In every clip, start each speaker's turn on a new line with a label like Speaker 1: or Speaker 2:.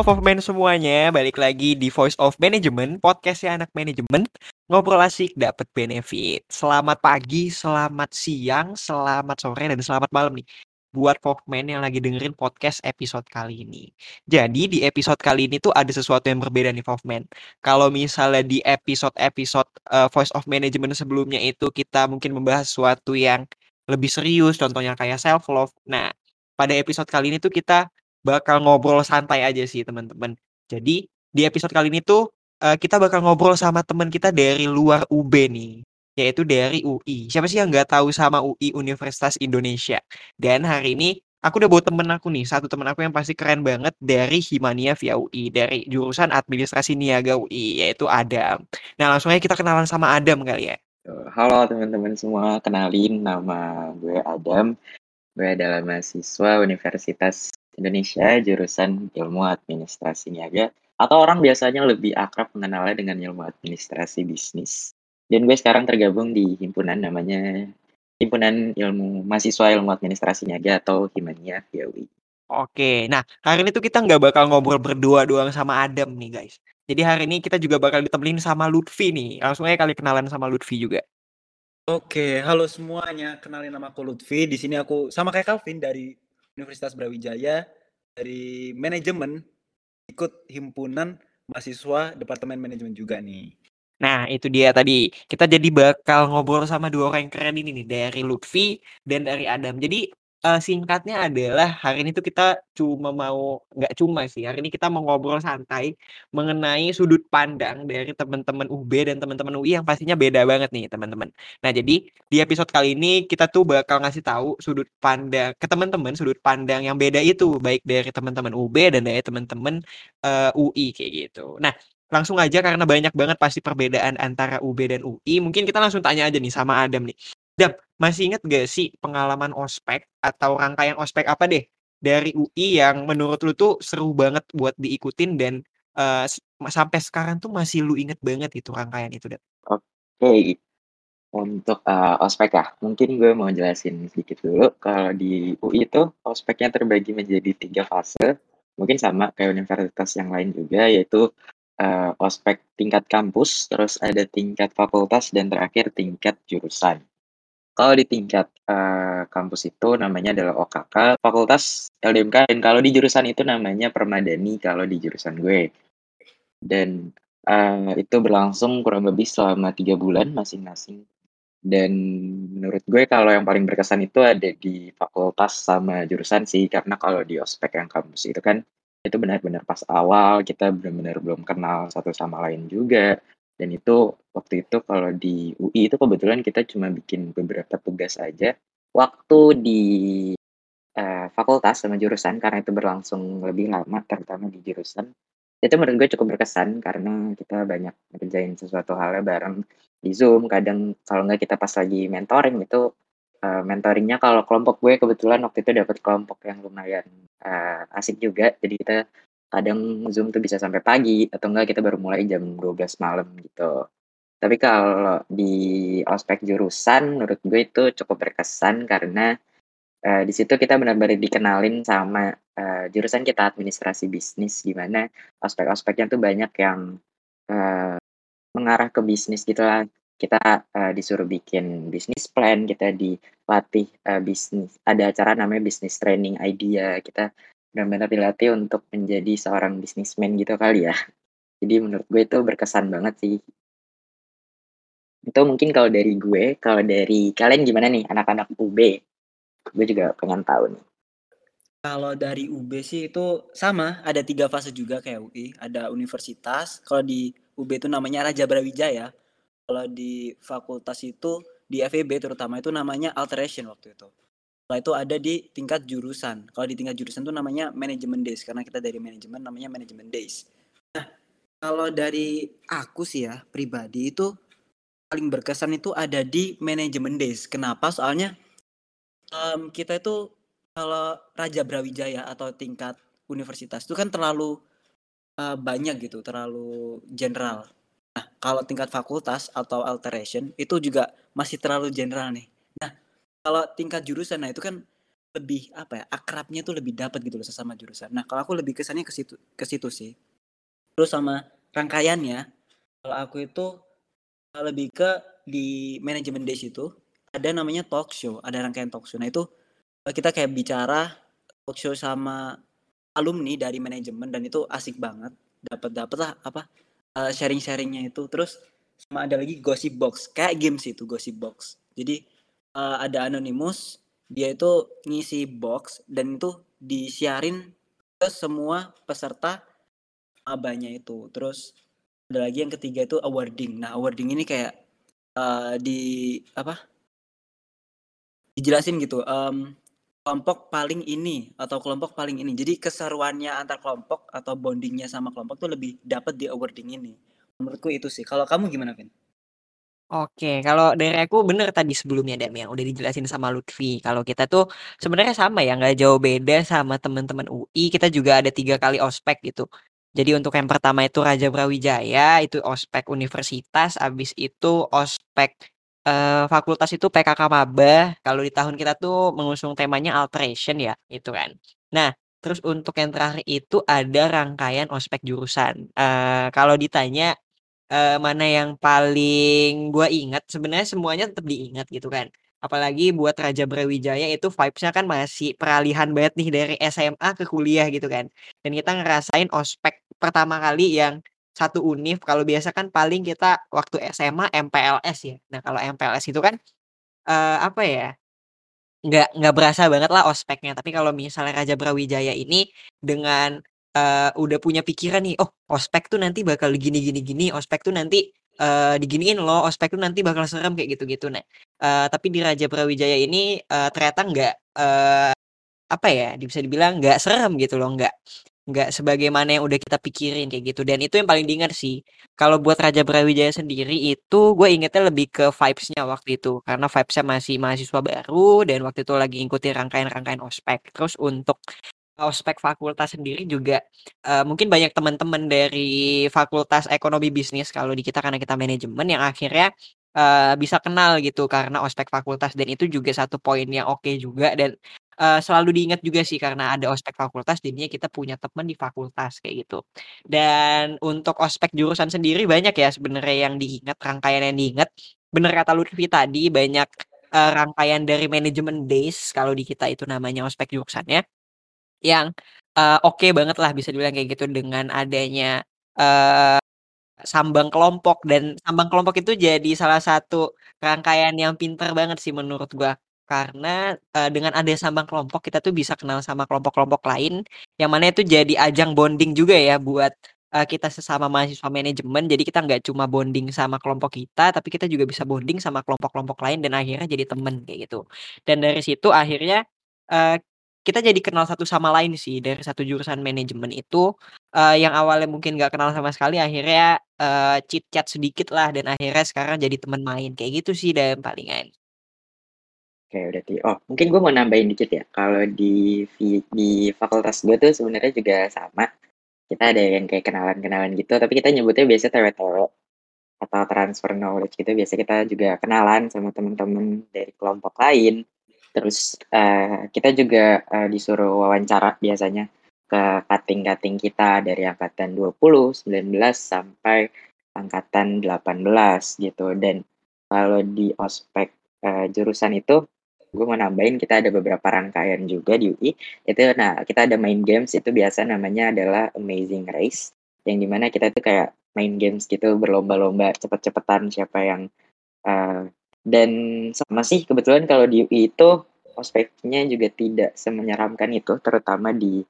Speaker 1: Movement semuanya, balik lagi di Voice of Management, podcastnya anak manajemen, ngobrol asik dapat benefit. Selamat pagi, selamat siang, selamat sore, dan selamat malam nih buat Folkman yang lagi dengerin podcast episode kali ini. Jadi di episode kali ini tuh ada sesuatu yang berbeda nih Folkman. Kalau misalnya di episode-episode uh, Voice of Management sebelumnya itu kita mungkin membahas sesuatu yang lebih serius, contohnya kayak self love. Nah, pada episode kali ini tuh kita bakal ngobrol santai aja sih teman-teman. Jadi di episode kali ini tuh uh, kita bakal ngobrol sama teman kita dari luar UB nih, yaitu dari UI. Siapa sih yang nggak tahu sama UI Universitas Indonesia? Dan hari ini aku udah bawa temen aku nih, satu temen aku yang pasti keren banget dari Himania via UI, dari jurusan Administrasi Niaga UI, yaitu Adam. Nah langsung aja kita kenalan sama Adam kali ya.
Speaker 2: Halo teman-teman semua, kenalin nama gue Adam. Gue adalah mahasiswa Universitas Indonesia jurusan Ilmu Administrasi Niaga atau orang biasanya lebih akrab mengenalnya dengan ilmu administrasi bisnis. Dan gue sekarang tergabung di himpunan namanya Himpunan Ilmu Mahasiswa Ilmu Administrasi Niaga atau Himania UI.
Speaker 1: Oke, nah hari ini tuh kita nggak bakal ngobrol berdua doang sama Adam nih guys. Jadi hari ini kita juga bakal ditemenin sama Lutfi nih. Langsung aja kali kenalan sama Lutfi juga.
Speaker 3: Oke, halo semuanya. Kenalin nama aku Lutfi. Di sini aku sama kayak Calvin dari Universitas Brawijaya dari manajemen ikut himpunan mahasiswa Departemen Manajemen juga nih.
Speaker 1: Nah, itu dia tadi. Kita jadi bakal ngobrol sama dua orang yang keren ini nih, dari Lutfi dan dari Adam. Jadi uh, singkatnya adalah hari ini tuh kita cuma mau nggak cuma sih, hari ini kita mau ngobrol santai mengenai sudut pandang dari teman-teman UB dan teman-teman UI yang pastinya beda banget nih, teman-teman. Nah, jadi di episode kali ini kita tuh bakal ngasih tahu sudut pandang ke teman-teman, sudut pandang yang beda itu baik dari teman-teman UB dan dari teman-teman uh, UI kayak gitu. Nah, langsung aja karena banyak banget pasti perbedaan antara UB dan UI. Mungkin kita langsung tanya aja nih sama Adam nih. Dap, masih inget gak sih pengalaman ospek atau rangkaian ospek apa deh dari UI yang menurut lu tuh seru banget buat diikutin dan uh, sampai sekarang tuh masih lu inget banget itu rangkaian itu, Dap?
Speaker 2: Oke, untuk uh, ospek ya, mungkin gue mau jelasin sedikit dulu. Kalau di UI itu ospeknya terbagi menjadi tiga fase, mungkin sama kayak universitas yang lain juga, yaitu uh, ospek tingkat kampus, terus ada tingkat fakultas, dan terakhir tingkat jurusan. Kalau di tingkat, uh, kampus itu namanya adalah OKK, fakultas LDMK, dan kalau di jurusan itu namanya Permadani kalau di jurusan gue. Dan, uh, itu berlangsung kurang lebih selama tiga bulan masing-masing. Dan menurut gue kalau yang paling berkesan itu ada di fakultas sama jurusan sih, karena kalau di ospek yang kampus itu kan, itu benar-benar pas awal, kita benar-benar belum kenal satu sama lain juga. Dan itu waktu itu kalau di UI itu kebetulan kita cuma bikin beberapa tugas aja. Waktu di uh, fakultas sama jurusan karena itu berlangsung lebih lama terutama di jurusan. Itu menurut gue cukup berkesan karena kita banyak ngerjain sesuatu halnya bareng di Zoom. Kadang kalau nggak kita pas lagi mentoring itu uh, mentoringnya kalau kelompok gue kebetulan waktu itu dapat kelompok yang lumayan uh, asik juga. Jadi kita kadang Zoom tuh bisa sampai pagi atau enggak kita baru mulai jam 12 malam gitu. Tapi kalau di ospek jurusan menurut gue itu cukup berkesan karena uh, di situ kita benar-benar dikenalin sama uh, jurusan kita administrasi bisnis di mana ospek-ospeknya tuh banyak yang uh, mengarah ke bisnis gitu lah. Kita uh, disuruh bikin bisnis plan, kita dilatih uh, bisnis. Ada acara namanya bisnis training idea. Kita benar-benar dilatih untuk menjadi seorang bisnismen gitu kali ya. Jadi menurut gue itu berkesan banget sih. Itu mungkin kalau dari gue, kalau dari kalian gimana nih anak-anak UB? Gue juga pengen tahu nih.
Speaker 3: Kalau dari UB sih itu sama, ada tiga fase juga kayak UI. Ada universitas, kalau di UB itu namanya Raja Brawijaya. Kalau di fakultas itu, di FEB terutama itu namanya Alteration waktu itu. Setelah itu ada di tingkat jurusan. Kalau di tingkat jurusan itu namanya manajemen days karena kita dari manajemen namanya manajemen days. Nah, kalau dari aku sih ya pribadi itu paling berkesan itu ada di manajemen days. Kenapa? Soalnya um, kita itu kalau Raja Brawijaya atau tingkat universitas itu kan terlalu uh, banyak gitu, terlalu general. Nah, kalau tingkat fakultas atau alteration itu juga masih terlalu general nih. Kalau tingkat jurusan, nah itu kan lebih apa ya akrabnya tuh lebih dapat gitu loh sesama jurusan. Nah kalau aku lebih kesannya ke situ ke situ sih. Terus sama rangkaiannya, kalau aku itu lebih ke di manajemen days itu ada namanya talk show, ada rangkaian talk show. Nah itu kita kayak bicara talk show sama alumni dari manajemen dan itu asik banget. Dapat dapat lah apa uh, sharing-sharingnya itu. Terus sama ada lagi gossip box, kayak games itu gossip box. Jadi uh, ada anonymous, dia itu ngisi box dan itu disiarin ke semua peserta abanya itu. Terus ada lagi yang ketiga itu awarding. Nah awarding ini kayak uh, di apa? dijelasin gitu um, kelompok paling ini atau kelompok paling ini jadi keseruannya antar kelompok atau bondingnya sama kelompok tuh lebih dapat di awarding ini menurutku itu sih kalau kamu gimana Vin?
Speaker 1: Oke, kalau dari aku bener tadi sebelumnya Dam yang udah dijelasin sama Lutfi. Kalau kita tuh sebenarnya sama ya, nggak jauh beda sama teman-teman UI. Kita juga ada tiga kali ospek gitu. Jadi untuk yang pertama itu Raja Brawijaya, itu ospek universitas. Abis itu ospek uh, fakultas itu PKK Maba, kalau di tahun kita tuh mengusung temanya alteration ya, itu kan. Nah, terus untuk yang terakhir itu ada rangkaian ospek jurusan. Uh, kalau ditanya, uh, mana yang paling gua ingat, sebenarnya semuanya tetap diingat gitu kan. Apalagi buat Raja Brawijaya itu vibes-nya kan masih peralihan banget nih dari SMA ke kuliah gitu kan. Dan kita ngerasain ospek pertama kali yang satu univ, kalau biasa kan paling kita waktu SMA MPLS ya. Nah, kalau MPLS itu kan, uh, apa ya, nggak nggak berasa banget lah ospeknya. Tapi kalau misalnya Raja Brawijaya ini dengan, uh, udah punya pikiran nih, "Oh, ospek tuh nanti bakal gini gini gini, ospek tuh nanti, uh, diginiin loh, ospek tuh nanti bakal serem," kayak gitu-gitu. Nah, uh, tapi di Raja Brawijaya ini, uh, ternyata nggak, uh, apa ya, bisa dibilang nggak serem gitu loh, nggak nggak sebagaimana yang udah kita pikirin kayak gitu dan itu yang paling diingat sih kalau buat Raja Brawijaya sendiri itu gue ingetnya lebih ke vibesnya waktu itu karena vibesnya masih mahasiswa baru dan waktu itu lagi ngikutin rangkaian-rangkaian ospek terus untuk ospek fakultas sendiri juga uh, mungkin banyak teman-teman dari fakultas ekonomi bisnis kalau di kita karena kita manajemen yang akhirnya uh, bisa kenal gitu karena ospek fakultas dan itu juga satu poin yang oke juga dan uh, selalu diingat juga sih karena ada ospek fakultas jadinya kita punya teman di fakultas kayak gitu. Dan untuk ospek jurusan sendiri banyak ya sebenarnya yang diingat, rangkaian yang diingat. Bener kata Lutfi tadi banyak uh, rangkaian dari manajemen days kalau di kita itu namanya ospek jurusannya. Yang uh, oke banget lah bisa dibilang kayak gitu dengan adanya uh, sambang kelompok dan sambang kelompok itu jadi salah satu rangkaian yang pinter banget sih menurut gua. Karena, uh, dengan ada sambang kelompok kita tuh bisa kenal sama kelompok-kelompok lain, yang mana itu jadi ajang bonding juga ya buat, uh, kita sesama mahasiswa manajemen. Jadi kita nggak cuma bonding sama kelompok kita, tapi kita juga bisa bonding sama kelompok-kelompok lain dan akhirnya jadi temen kayak gitu. Dan dari situ akhirnya, uh, kita jadi kenal satu sama lain sih dari satu jurusan manajemen itu, uh, yang awalnya mungkin nggak kenal sama sekali akhirnya, uh, chit-chat sedikit lah dan akhirnya sekarang jadi teman main, kayak gitu sih dan palingan.
Speaker 2: Oke, berarti oh, mungkin gue mau nambahin dikit ya. Kalau di di fakultas gue tuh sebenarnya juga sama. Kita ada yang kayak kenalan-kenalan gitu, tapi kita nyebutnya biasa TW-TW atau transfer knowledge gitu. Biasa kita juga kenalan sama teman-teman dari kelompok lain. Terus uh, kita juga uh, disuruh wawancara biasanya ke kating-kating kita dari angkatan 20, 19 sampai angkatan 18 gitu. Dan kalau di ospek uh, jurusan itu gue mau nambahin kita ada beberapa rangkaian juga di UI itu nah kita ada main games itu biasa namanya adalah Amazing Race yang di mana kita tuh kayak main games gitu berlomba-lomba cepet-cepetan siapa yang uh, dan sama sih kebetulan kalau di UI itu ospeknya juga tidak semenyeramkan itu terutama di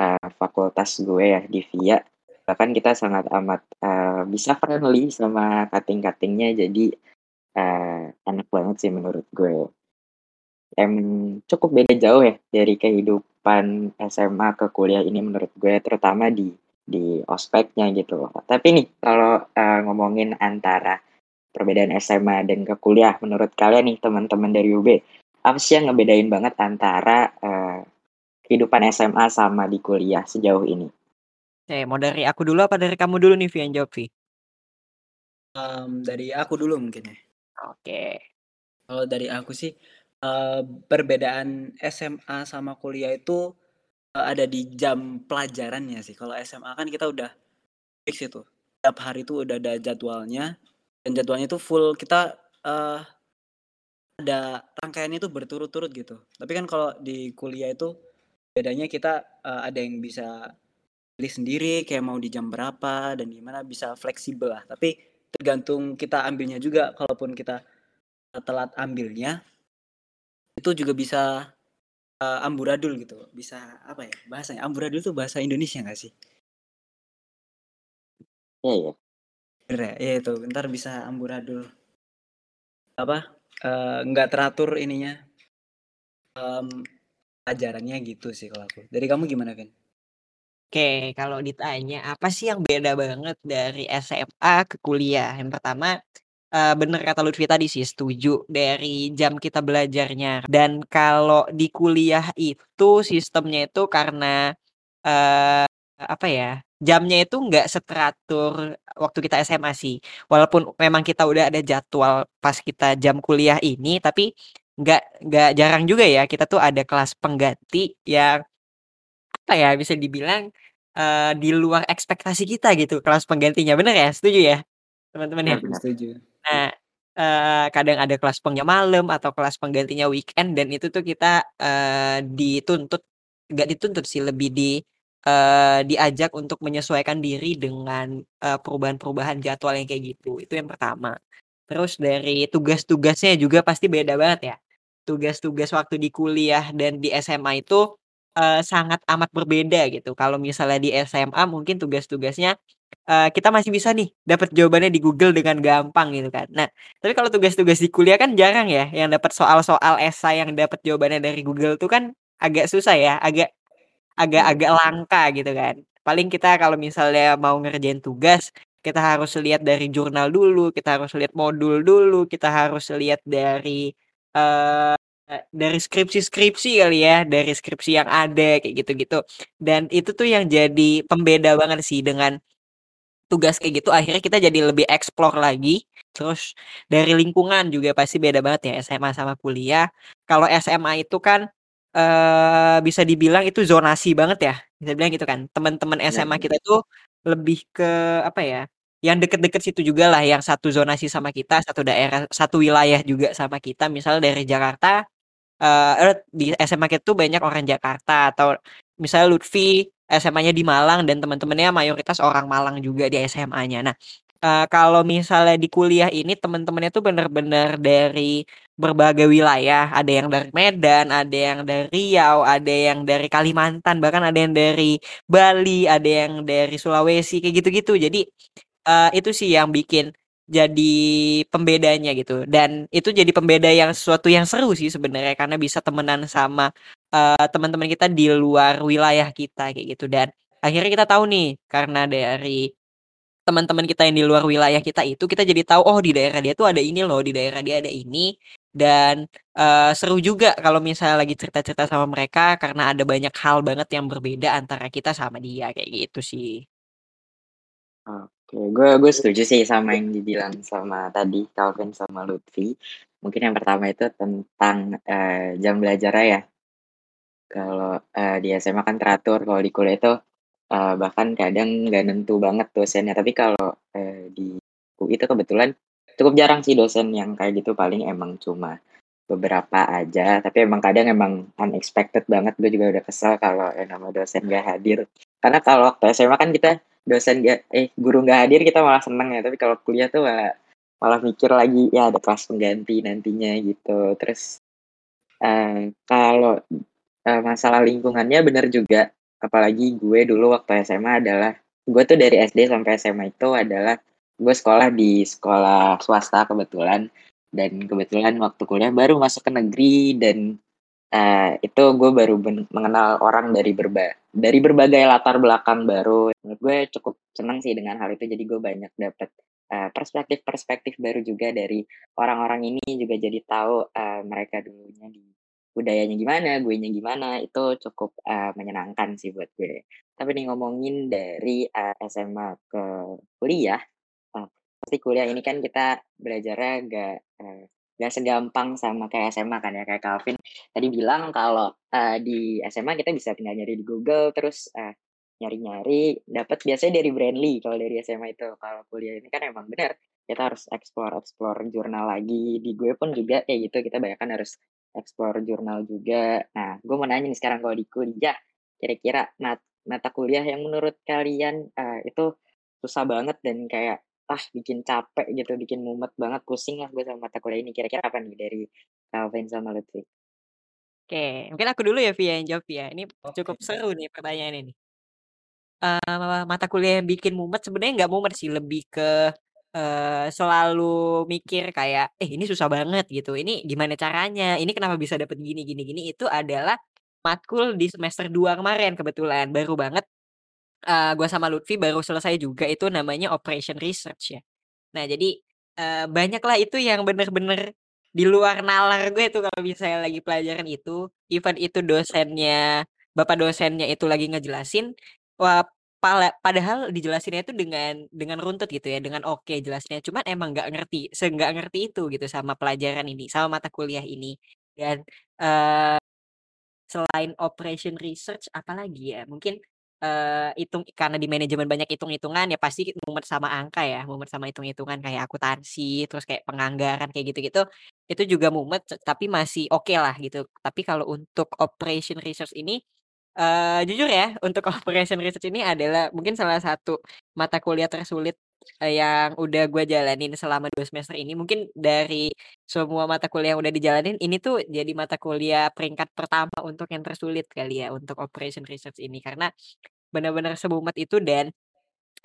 Speaker 2: uh, fakultas gue ya di VIA bahkan kita sangat amat uh, bisa friendly sama kating-katingnya jadi uh, enak banget sih menurut gue Emang cukup beda jauh ya dari kehidupan SMA ke kuliah ini menurut gue, terutama di di ospeknya gitu. Tapi nih kalau, uh, ngomongin antara perbedaan SMA dan ke kuliah menurut kalian nih teman-teman dari UB, apa sih yang ngebedain banget antara, uh, kehidupan SMA sama di kuliah sejauh ini?
Speaker 1: Oke, mau dari aku dulu apa dari kamu dulu nih Vi yang jawab Vi?
Speaker 3: Um, dari aku dulu mungkin ya.
Speaker 1: Oke.
Speaker 3: Kalau dari aku sih eee, perbedaan SMA sama kuliah itu, eee, ada di jam pelajarannya sih. Kalau SMA kan kita udah fix itu, tiap hari itu udah ada jadwalnya, dan jadwalnya itu full kita, eee, ada rangkaiannya itu berturut-turut gitu. Tapi kan kalau di kuliah itu bedanya kita, eee, ada yang bisa pilih sendiri kayak mau di jam berapa dan gimana, bisa fleksibel lah. Tapi tergantung kita ambilnya juga, kalaupun kita, telat ambilnya itu juga bisa, eee, amburadul gitu, bisa apa ya bahasanya, amburadul itu bahasa Indonesia nggak sih? Bener ya? Iya itu, entar bisa amburadul. Apa, eee, nggak teratur ininya, mmm, pelajarannya gitu sih kalau aku. Dari kamu gimana, Vin?
Speaker 1: Oke, kalau ditanya apa sih yang beda banget dari SMA ke kuliah? Yang pertama, eee, bener kata Lutfi tadi sih, setuju dari jam kita belajarnya. Dan kalau di kuliah itu sistemnya itu karena, eee, apa ya, jamnya itu nggak seteratur waktu kita SMA sih. Walaupun memang kita udah ada jadwal pas kita jam kuliah ini, tapi nggak nggak jarang juga ya kita tuh ada kelas pengganti yang apa ya, bisa dibilang, eee, di luar ekspektasi kita gitu kelas penggantinya, bener ya? Setuju ya, teman-teman ya?
Speaker 3: Setuju.
Speaker 1: Nah, eee, kadang ada kelas pengnya malam atau kelas penggantinya weekend dan itu tuh kita, eee, dituntut nggak dituntut sih, lebih di eee, diajak untuk menyesuaikan diri dengan, eee, perubahan-perubahan jadwal yang kayak gitu, itu yang pertama. Terus dari tugas-tugasnya juga pasti beda banget ya. Tugas-tugas waktu di kuliah dan di SMA itu, eee, sangat amat berbeda gitu. Kalau misalnya di SMA mungkin tugas-tugasnya, eee, kita masih bisa nih dapat jawabannya di Google dengan gampang gitu kan. Nah, tapi kalau tugas-tugas di kuliah kan jarang ya yang dapat soal-soal esai yang dapat jawabannya dari Google tuh kan agak susah ya, agak agak
Speaker 2: Iya.
Speaker 1: agak langka gitu kan. Paling kita kalau misalnya mau ngerjain tugas, kita harus lihat dari jurnal dulu, kita harus lihat modul dulu, kita harus lihat dari, eee, dari skripsi-skripsi kali ya, dari skripsi yang ada kayak gitu-gitu. Dan itu tuh yang jadi pembeda banget sih dengan tugas kayak gitu akhirnya kita jadi lebih explore lagi. Terus dari lingkungan juga pasti beda banget ya SMA sama kuliah. Kalau SMA itu kan, eee, bisa dibilang itu zonasi banget ya, bisa dibilang gitu kan. Teman-teman SMA
Speaker 2: benar.
Speaker 1: kita tuh lebih ke apa ya, yang deket-deket situ jugalah, yang satu zonasi sama kita, satu daerah, satu wilayah juga sama kita. Misal dari Jakarta, eee, et di SMA kita tuh banyak orang Jakarta atau misalnya Lutfi SMA-nya di Malang dan teman-temannya mayoritas orang Malang juga di SMA-nya. Nah, eee, kalau misalnya di kuliah ini teman-temannya tuh bener-bener dari berbagai wilayah, ada yang dari Medan, ada yang dari Riau, ada yang dari Kalimantan, bahkan ada yang dari Bali, ada yang dari Sulawesi, kayak gitu-gitu. Jadi, eee, itu sih yang bikin jadi pembedanya gitu. Dan itu jadi pembeda yang sesuatu yang seru sih sebenarnya karena bisa temenan sama, eee, teman-teman kita di luar wilayah kita kayak gitu. Dan akhirnya kita tahu nih karena dari teman-teman kita yang di luar wilayah kita itu, kita jadi tahu, oh di daerah dia tuh ada ini loh, di daerah dia ada ini. Dan, eee, seru juga kalau misalnya lagi cerita-cerita sama mereka karena ada banyak hal banget yang berbeda antara kita sama dia, kayak gitu sih.
Speaker 2: Oke, gue gue setuju sih sama yang dibilang sama tadi Calvin sama Lutfi. Mungkin yang pertama itu tentang, eee, jam belajarnya ya. Kalau, eee, di SMA kan teratur, kalau di kuliah itu, eee, bahkan kadang nggak nentu banget dosennya. Tapi kalau, eee, di UI itu kebetulan cukup jarang sih dosen yang kayak gitu, paling emang cuma beberapa aja, tapi emang kadang emang unexpected banget. Gue juga udah kesel kalau yang namanya dosen nggak hadir. Karena kalau waktu SMA kan kita dosen nggak eh, guru nggak hadir kita malah seneng ya, tapi kalau kuliah tuh malah malah mikir lagi, ya ada kelas pengganti nantinya gitu. Terus, eee, kalau, eee, masalah lingkungannya bener juga, apalagi gue dulu waktu SMA adalah gue tuh dari SD sampai SMA itu adalah gue sekolah di sekolah swasta kebetulan, dan kebetulan waktu kuliah baru masuk ke negeri dan, eee, itu gue baru mengenal orang dari berba dari berbagai latar belakang baru. Menurut gue cukup seneng sih dengan hal itu, jadi gue banyak dapet, eee, perspektif-perspektif baru juga dari orang-orang ini, juga jadi tahu, eee, mereka dulunya di budayanya gimana, guenya gimana, itu cukup, eee, menyenangkan sih buat gue. Tapi nih ngomongin dari, eee, SMA ke kuliah, eee, pasti kuliah ini kan kita belajarnya agak, eee, nggak segampang sama kayak SMA kan ya kayak Calvin tadi bilang kalau uh, di SMA kita bisa tinggal nyari di Google terus uh, nyari-nyari dapat biasanya dari Brandly kalau dari SMA itu kalau kuliah ini kan emang benar kita harus explore explore jurnal lagi di gue pun juga kayak gitu kita banyak kan harus explore jurnal juga nah gue mau nanya nih sekarang kalau di kuliah kira-kira mat mata kuliah yang menurut kalian uh, itu susah banget dan kayak ah bikin capek gitu, bikin mumet banget, pusing lah gue sama mata kuliah ini. Kira-kira apa nih dari Calvin sama Lutfi?
Speaker 1: Oke, mungkin aku dulu ya Vi yang jawab ya. Ini cukup seru nih pertanyaan ini. Uh, mata kuliah yang bikin mumet sebenarnya nggak mumet sih, lebih ke uh, selalu mikir kayak, eh ini susah banget gitu. Ini gimana caranya? Ini kenapa bisa dapet gini gini gini? Itu adalah matkul di semester 2 kemarin kebetulan baru banget uh, gue sama Lutfi baru selesai juga itu namanya operation research ya. Nah jadi, uh, banyaklah itu yang bener-bener di luar nalar gue tuh kalau misalnya lagi pelajaran itu, even itu dosennya bapak dosennya itu lagi ngejelasin, wah pala padahal dijelasinnya itu dengan dengan runtut gitu ya, dengan oke jelasnya, cuman emang nggak ngerti, seenggak ngerti itu gitu sama pelajaran ini, sama mata kuliah ini. Dan, uh, selain operation research apalagi ya, mungkin hitung karena di manajemen banyak hitung-hitungan ya pasti mumet sama angka ya, mumet sama hitung-hitungan kayak akuntansi, terus kayak penganggaran kayak gitu-gitu, itu juga mumet tapi masih oke lah gitu. Tapi kalau untuk operation research ini, uh, jujur ya untuk operation research ini adalah mungkin salah satu mata kuliah tersulit, uh, yang udah gue jalanin selama 2 semester ini. Mungkin dari semua mata kuliah yang udah dijalanin, ini tuh jadi mata kuliah peringkat pertama untuk yang tersulit kali ya, untuk operation research ini. Karena benar-benar semumet itu dan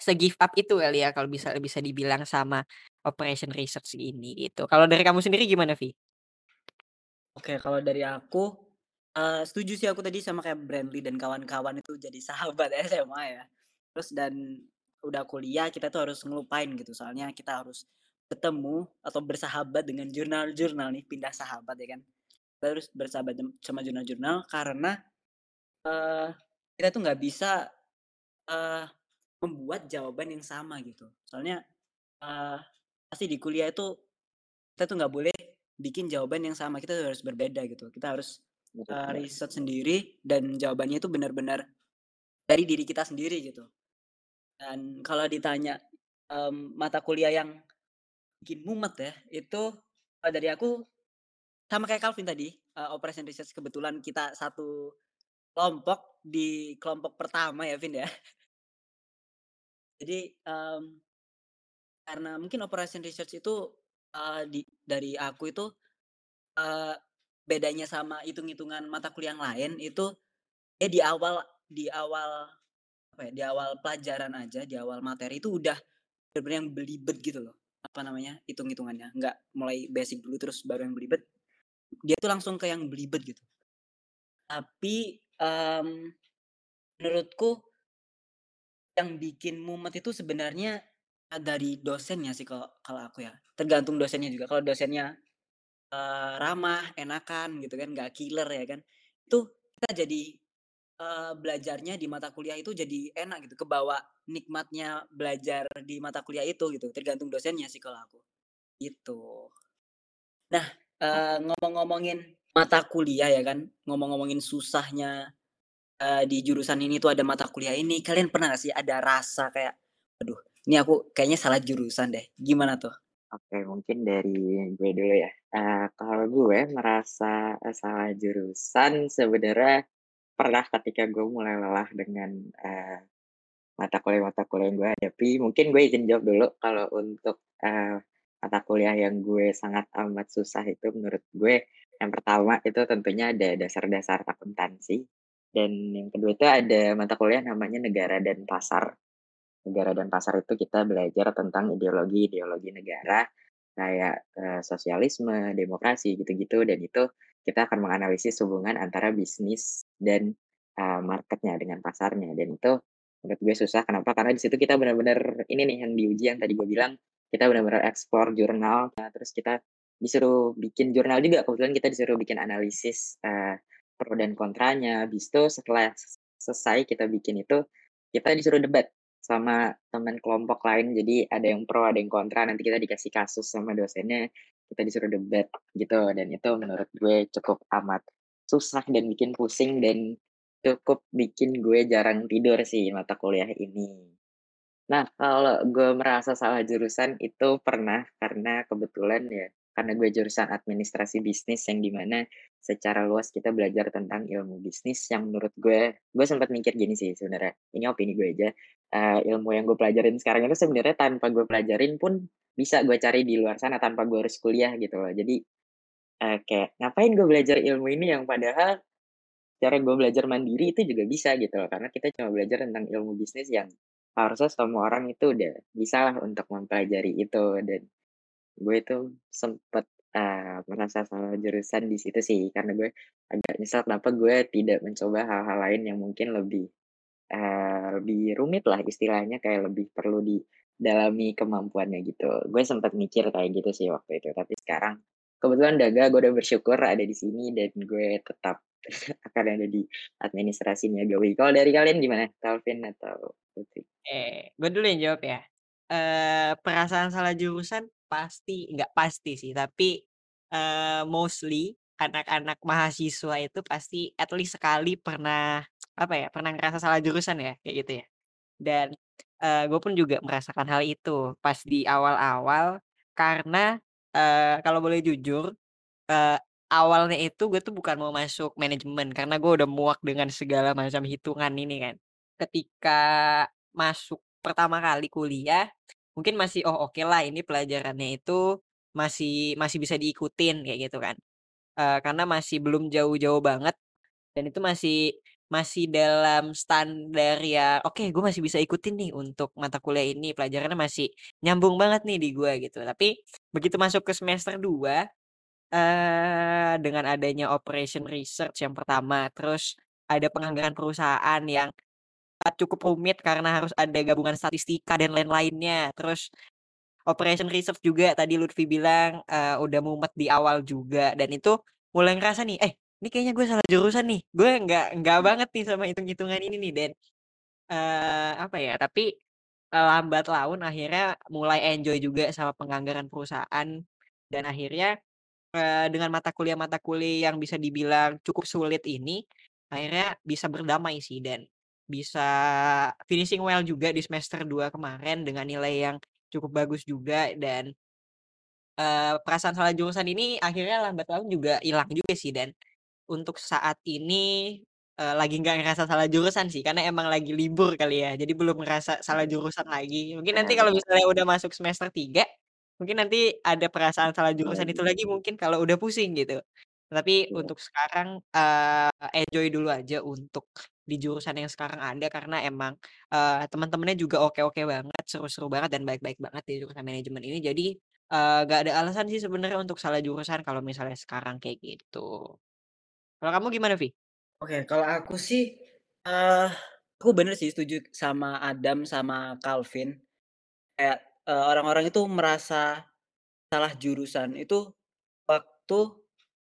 Speaker 1: se-give up itu kali ya kalau bisa bisa dibilang sama operation research ini gitu. Kalau dari kamu sendiri gimana, Vi?
Speaker 3: Oke, kalau dari aku, uh, setuju sih aku tadi sama kayak Brandly dan kawan-kawan itu jadi sahabat SMA ya. Terus dan udah kuliah kita tuh harus ngelupain gitu, soalnya kita harus ketemu atau bersahabat dengan jurnal-jurnal nih, pindah sahabat ya kan. Kita harus bersahabat sama jurnal-jurnal karena, uh, kita tuh nggak bisa, uh, membuat jawaban yang sama gitu. Soalnya, uh, pasti di kuliah itu kita tuh nggak boleh bikin jawaban yang sama, kita harus berbeda gitu. Kita harus, uh, riset sendiri dan jawabannya itu benar-benar dari diri kita sendiri gitu. Dan kalau ditanya, um, mata kuliah yang bikin mumet ya, itu, uh, dari aku sama kayak Calvin tadi, uh, operation research kebetulan kita satu kelompok di kelompok pertama ya, Vin ya. Jadi, um, karena mungkin operation research itu, uh, di dari aku itu, uh, bedanya sama hitung-hitungan mata kuliah yang lain itu, ya di awal di awal apa ya, di awal pelajaran aja, di awal materi itu udah bener-bener yang belibet gitu loh, apa namanya, hitung-hitungannya. Nggak mulai basic dulu terus baru yang belibet. Dia tuh langsung ke yang belibet gitu. Tapi, um, menurutku yang bikin mumet itu sebenarnya, dari dosennya sih kalau kalau aku ya, tergantung dosennya juga. Kalau dosennya, eee, ramah, enakan gitu kan, nggak killer ya kan, itu kita jadi, eee, belajarnya di mata kuliah itu jadi enak gitu, kebawa nikmatnya belajar di mata kuliah itu gitu, tergantung dosennya sih kalau aku, gitu. Nah, eee, ngomong-ngomongin mata kuliah ya kan, ngomong-ngomongin susahnya eee, di jurusan ini tuh ada mata kuliah ini, kalian pernah gak sih ada rasa kayak, "Aduh, ini aku kayaknya salah jurusan deh." Gimana tuh?
Speaker 2: Oke, mungkin dari gue dulu ya. Uh, kalau gue merasa, uh, salah jurusan sebenarnya pernah ketika gue mulai lelah dengan, uh, mata kuliah-mata kuliah yang gue hadapi. Mungkin gue izin jawab dulu kalau untuk, uh, mata kuliah yang gue sangat amat susah itu menurut gue, yang pertama itu tentunya ada dasar-dasar akuntansi. Dan yang kedua itu ada mata kuliah namanya negara dan pasar. Negara dan pasar itu kita belajar tentang ideologi-ideologi negara kayak uh, sosialisme, demokrasi gitu-gitu. Dan itu kita akan menganalisis hubungan antara bisnis dan uh, marketnya dengan pasarnya. Dan itu menurut gue susah. Kenapa? Karena di situ kita benar-benar ini nih yang diuji yang tadi gue bilang kita benar-benar explore jurnal. Nah, terus kita disuruh bikin jurnal juga. Kebetulan kita disuruh bikin analisis uh, pro dan kontranya. Habis itu setelah selesai kita bikin itu, kita disuruh debat sama teman kelompok lain. Jadi ada yang pro, ada yang kontra. Nanti kita dikasih kasus sama dosennya. kita disuruh debat gitu dan itu menurut gue cukup amat susah dan bikin pusing dan cukup bikin gue jarang tidur sih mata kuliah ini. Nah, kalau gue merasa salah jurusan itu pernah karena kebetulan ya karena gue jurusan administrasi bisnis yang di mana secara luas kita belajar tentang ilmu bisnis yang menurut gue gue sempat mikir gini sih sebenarnya ini opini gue aja uh, ilmu yang gue pelajarin sekarang itu sebenarnya tanpa gue pelajarin pun bisa gue cari di luar sana tanpa gue harus kuliah gitu loh. Jadi uh, kayak ngapain gue belajar ilmu ini yang padahal cara gue belajar mandiri itu juga bisa gitu loh. Karena kita cuma belajar tentang ilmu bisnis yang harusnya semua orang itu udah bisa lah untuk mempelajari itu. Dan gue itu sempet uh, merasa salah jurusan di situ sih. Karena gue agak nyesel kenapa gue tidak mencoba hal-hal lain yang mungkin lebih uh, lebih rumit lah istilahnya kayak lebih perlu didalami kemampuannya gitu gue sempat mikir kayak gitu sih waktu itu tapi sekarang kebetulan daga gue udah bersyukur ada di sini dan gue tetap akan ada di administrasinya Gawi. Kalau dari kalian gimana? Calvin atau Putri?
Speaker 1: Eh, gue dulu yang jawab ya. Eh, perasaan salah jurusan pasti nggak pasti sih, tapi eh, mostly anak-anak mahasiswa itu pasti at least sekali pernah apa ya pernah ngerasa salah jurusan ya kayak gitu ya dan uh, gue pun juga merasakan hal itu pas di awal-awal karena uh, kalau boleh jujur uh, awalnya itu gue tuh bukan mau masuk manajemen karena gue udah muak dengan segala macam hitungan ini kan. Ketika masuk pertama kali kuliah, mungkin masih oh oke lah ini pelajarannya itu masih masih bisa diikutin kayak gitu kan. Uh, karena masih belum jauh-jauh banget dan itu masih masih dalam standar ya oke gue masih bisa ikutin nih untuk mata kuliah ini pelajarannya masih nyambung banget nih di gue gitu. Tapi begitu masuk ke semester 2 Eee, dengan adanya operation research yang pertama, terus ada penganggaran perusahaan yang, cukup rumit karena harus ada gabungan statistika dan lain-lainnya. Terus operation research juga tadi Lutfi bilang, eee, udah mumet di awal juga dan itu mulai ngerasa nih, "Eh, ini kayaknya gue salah jurusan nih, gue nggak nggak banget nih sama hitung-hitungan ini nih." Dan, eee, apa ya, tapi, lambat laun akhirnya mulai enjoy juga sama penganggaran perusahaan dan akhirnya dengan mata kuliah-mata kuliah yang bisa dibilang cukup sulit ini, akhirnya bisa berdamai sih dan bisa finishing well juga di semester 2 kemarin dengan nilai yang cukup bagus juga dan uh, perasaan salah jurusan ini akhirnya lambat laun juga hilang juga sih dan untuk saat ini, uh, lagi nggak ngerasa salah jurusan sih karena emang lagi libur kali ya, jadi belum ngerasa salah jurusan lagi. Mungkin nanti kalau misalnya udah masuk semester 3 Mungkin nanti ada perasaan salah jurusan itu lagi mungkin kalau udah pusing gitu. Tapi
Speaker 2: Iya.
Speaker 1: untuk sekarang, eee, enjoy dulu aja untuk di jurusan yang sekarang ada karena emang, eee, teman-temannya juga oke-oke banget, seru-seru banget dan baik-baik banget di jurusan manajemen ini. Jadi, eee, nggak ada alasan sih sebenarnya untuk salah jurusan kalau misalnya sekarang kayak gitu. Kalau kamu gimana, Vi?
Speaker 3: Oke, kalau aku sih, uh, aku bener sih setuju sama Adam sama Calvin. Kayak uh, orang-orang itu merasa salah jurusan itu waktu,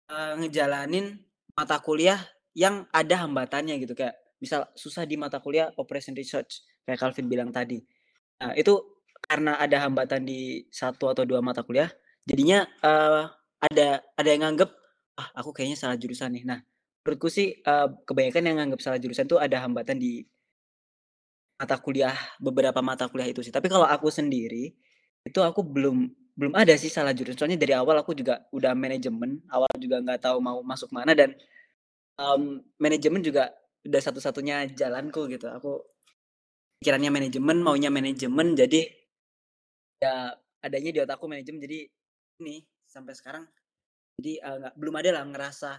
Speaker 3: uh, ngejalanin mata kuliah yang ada hambatannya gitu, kayak misal susah di mata kuliah operation research, kayak Calvin bilang tadi. Nah, itu karena ada hambatan di satu atau dua mata kuliah, jadinya, uh, ada ada yang nganggep, "Ah, aku kayaknya salah jurusan nih." Nah, menurutku sih, uh, kebanyakan yang nganggep salah jurusan tuh ada hambatan di Mata kuliah beberapa mata kuliah itu sih. Tapi kalau aku sendiri, itu aku belum belum ada sih salah jurusan. Soalnya dari awal aku juga udah manajemen, awal juga nggak tahu mau masuk mana dan, um, manajemen juga udah satu-satunya jalanku gitu. Aku pikirannya manajemen, maunya manajemen, jadi ya adanya di otakku manajemen. Jadi ini, sampai sekarang jadi, nggak belum ada lah ngerasa,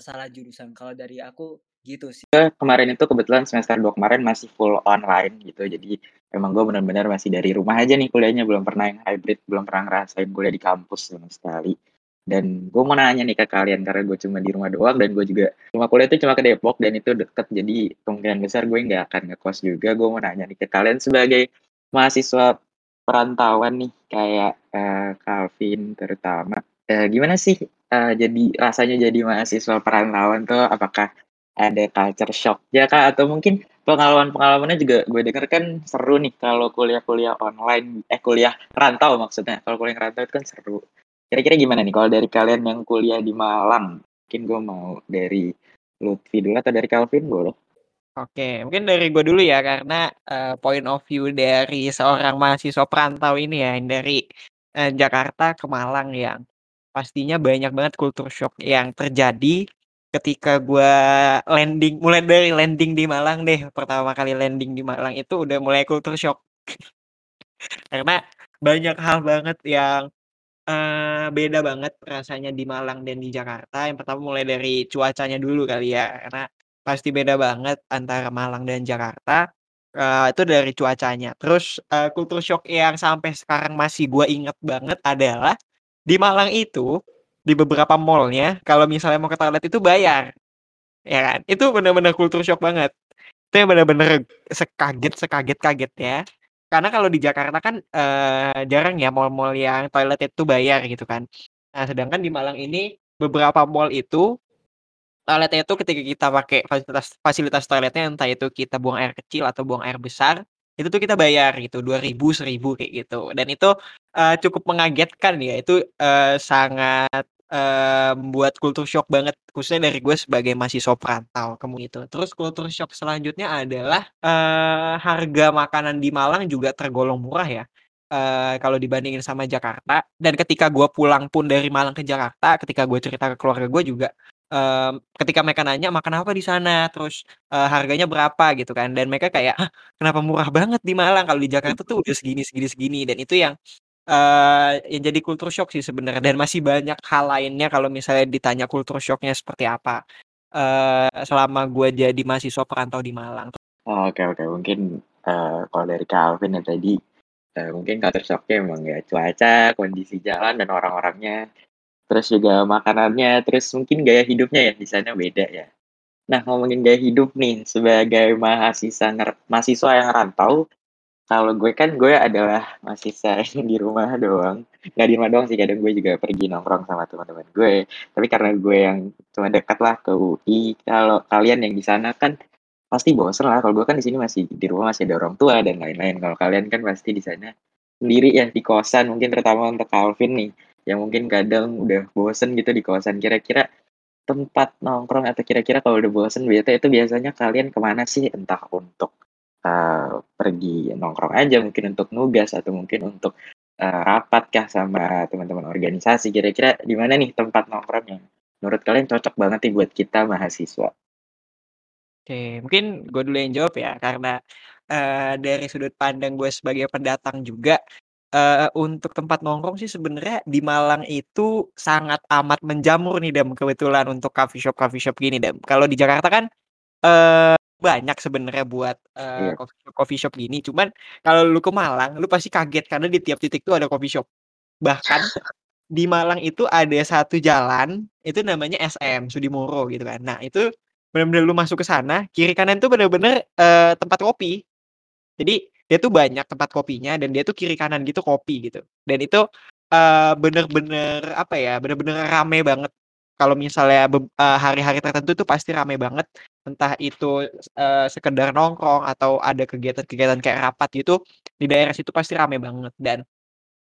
Speaker 3: salah jurusan. Kalau dari aku Gitu sih.
Speaker 2: Kemarin itu kebetulan semester 2 kemarin masih full online gitu, jadi emang gue benar-benar masih dari rumah aja nih kuliahnya, belum pernah yang hybrid, belum pernah ngerasain kuliah di kampus sama sekali. Dan gue mau nanya nih ke kalian, karena gue cuma di rumah doang dan gue juga rumah kuliah itu cuma ke Depok dan itu deket, jadi kemungkinan besar gue nggak akan ngekos juga. Gue mau nanya nih ke kalian sebagai mahasiswa perantauan nih, kayak uh, Calvin terutama, uh, gimana sih uh, jadi rasanya jadi mahasiswa perantauan tuh? Apakah ada culture shock ya Kak, atau mungkin pengalaman-pengalamannya juga gue denger kan seru nih kalau kuliah-kuliah online, eh kuliah rantau maksudnya, kalau kuliah rantau itu kan seru. Kira-kira gimana nih kalau dari kalian yang kuliah di Malang? Mungkin gue mau dari Lutfi dulu atau dari Calvin boleh?
Speaker 1: Oke, mungkin dari gue dulu ya karena uh, point of view dari seorang mahasiswa perantau ini ya dari Jakarta ke Malang yang pastinya banyak banget culture shock yang terjadi ketika gue landing mulai dari landing di Malang deh pertama kali landing di Malang itu udah mulai culture shock karena banyak hal banget yang uh, beda banget rasanya di Malang dan di Jakarta yang pertama mulai dari cuacanya dulu kali ya karena Pasti beda banget antara Malang dan Jakarta, eee, itu dari cuacanya. Terus, eee, culture shock yang sampai sekarang masih gue inget banget adalah, di Malang itu, di beberapa mall-nya, kalau misalnya mau ke toilet itu bayar, ya kan. Itu bener-bener culture shock banget. Itu yang bener-bener sekaget-sekaget ya. Karena kalau di Jakarta kan, eee, jarang ya mall-mall yang toilet itu bayar gitu kan. Nah, sedangkan di Malang ini, beberapa mall itu Toiletnya itu ketika kita pakai fasilitas fasilitas toiletnya entah itu kita buang air kecil atau buang air besar, itu tuh kita bayar gitu dua ribu seribu kayak gitu. Dan itu, uh, cukup mengagetkan ya. Itu, uh, sangat, uh, membuat culture shock banget khususnya dari gue sebagai mahasiswa perantau kamu itu. Terus culture shock selanjutnya adalah, uh, harga makanan di Malang juga tergolong murah ya, uh, kalau dibandingin sama Jakarta. Dan ketika gue pulang pun dari Malang ke Jakarta ketika gue cerita ke keluarga gue juga Mmm, ketika mereka nanya, "Makan apa di sana?" Terus, eee, "Harganya berapa?" Gitu kan, dan mereka kayak, "Hah, kenapa murah banget di Malang? Kalau di Jakarta tuh udah segini segini segini." Dan itu yang, eee, yang jadi culture shock sih sebenarnya dan masih banyak hal lainnya kalau misalnya ditanya culture shock-nya seperti apa, eee, selama gue jadi mahasiswa perantau di Malang.
Speaker 2: oke oke. Mungkin, uh, kalau dari Calvin ya tadi, uh, mungkin culture shock-nya emang ya cuaca, kondisi jalan, dan orang-orangnya. Terus juga makanannya, terus mungkin gaya hidupnya ya di sana beda ya. Nah ngomongin gaya hidup nih sebagai mahasiswa mahasiswa yang rantau, kalau gue kan gue adalah mahasiswa yang di rumah doang, nggak di rumah doang sih kadang gue juga pergi nongkrong sama teman-teman gue, tapi karena gue yang cuma dekat lah ke UI, kalau kalian yang di sana kan pasti bosen lah, kalau gue kan di sini masih di rumah masih ada orang tua dan lain-lain, kalau kalian kan pasti di sana sendiri ya di kosan. Mungkin terutama untuk Calvin nih, yang mungkin kadang udah bosen gitu di kawasan. Kira-kira tempat nongkrong atau kira-kira kalau udah bosen bete itu biasanya kalian ke mana sih? Entah untuk uh, pergi nongkrong aja mungkin untuk nugas atau mungkin untuk uh, rapat kah sama teman-teman organisasi. Kira-kira di mana nih tempat nongkrong yang menurut kalian cocok banget nih buat kita mahasiswa?
Speaker 1: Oke, mungkin gue dulu yang jawab ya, karena, uh, dari sudut pandang gue sebagai pendatang juga, uh, untuk tempat nongkrong sih sebenarnya di Malang itu sangat amat menjamur nih dan kebetulan untuk coffee shop-coffee shop gini dan Kalau di Jakarta kan, uh, banyak sebenarnya buat, uh,
Speaker 2: Iya.
Speaker 1: coffee shop coffee shop gini, cuman kalau lu ke Malang, lu pasti kaget karena di tiap titik tuh ada coffee shop. Bahkan di Malang itu ada satu jalan, itu namanya SM, Sudimoro gitu kan. Nah itu Bener-bener lu masuk ke sana, kiri kanan tuh bener-bener, eee, tempat kopi. Jadi, dia tuh banyak tempat kopinya dan dia tuh kiri kanan gitu kopi gitu. Dan itu, bener-bener apa ya, bener-bener rame banget. Kalau misalnya hari-hari tertentu tuh pasti rame banget. Entah itu, eee, sekedar nongkrong atau ada kegiatan-kegiatan kayak rapat gitu, di daerah situ pasti rame banget. Dan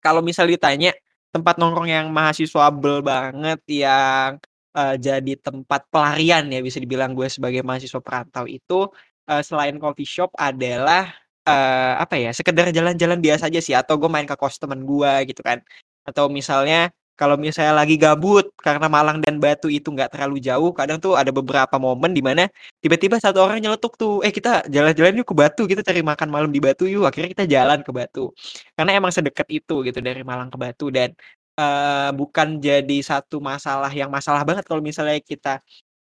Speaker 1: kalau misal ditanya tempat nongkrong yang mahasiswable banget yang Eee, jadi tempat pelarian ya bisa dibilang gue sebagai mahasiswa perantau itu, eee, selain coffee shop adalah, eee, apa ya, sekedar jalan-jalan biasa aja sih atau gue main ke kos temen gue gitu kan. Atau misalnya kalau misalnya lagi gabut karena Malang dan Batu itu nggak terlalu jauh, kadang tuh ada beberapa momen di mana tiba-tiba satu orang nyeletuk tuh, "Eh kita jalan-jalan yuk ke Batu, kita cari makan malam di Batu yuk." Akhirnya kita jalan ke Batu. Karena emang sedekat itu gitu dari Malang ke Batu dan Eee, bukan jadi satu masalah yang masalah banget kalau misalnya kita,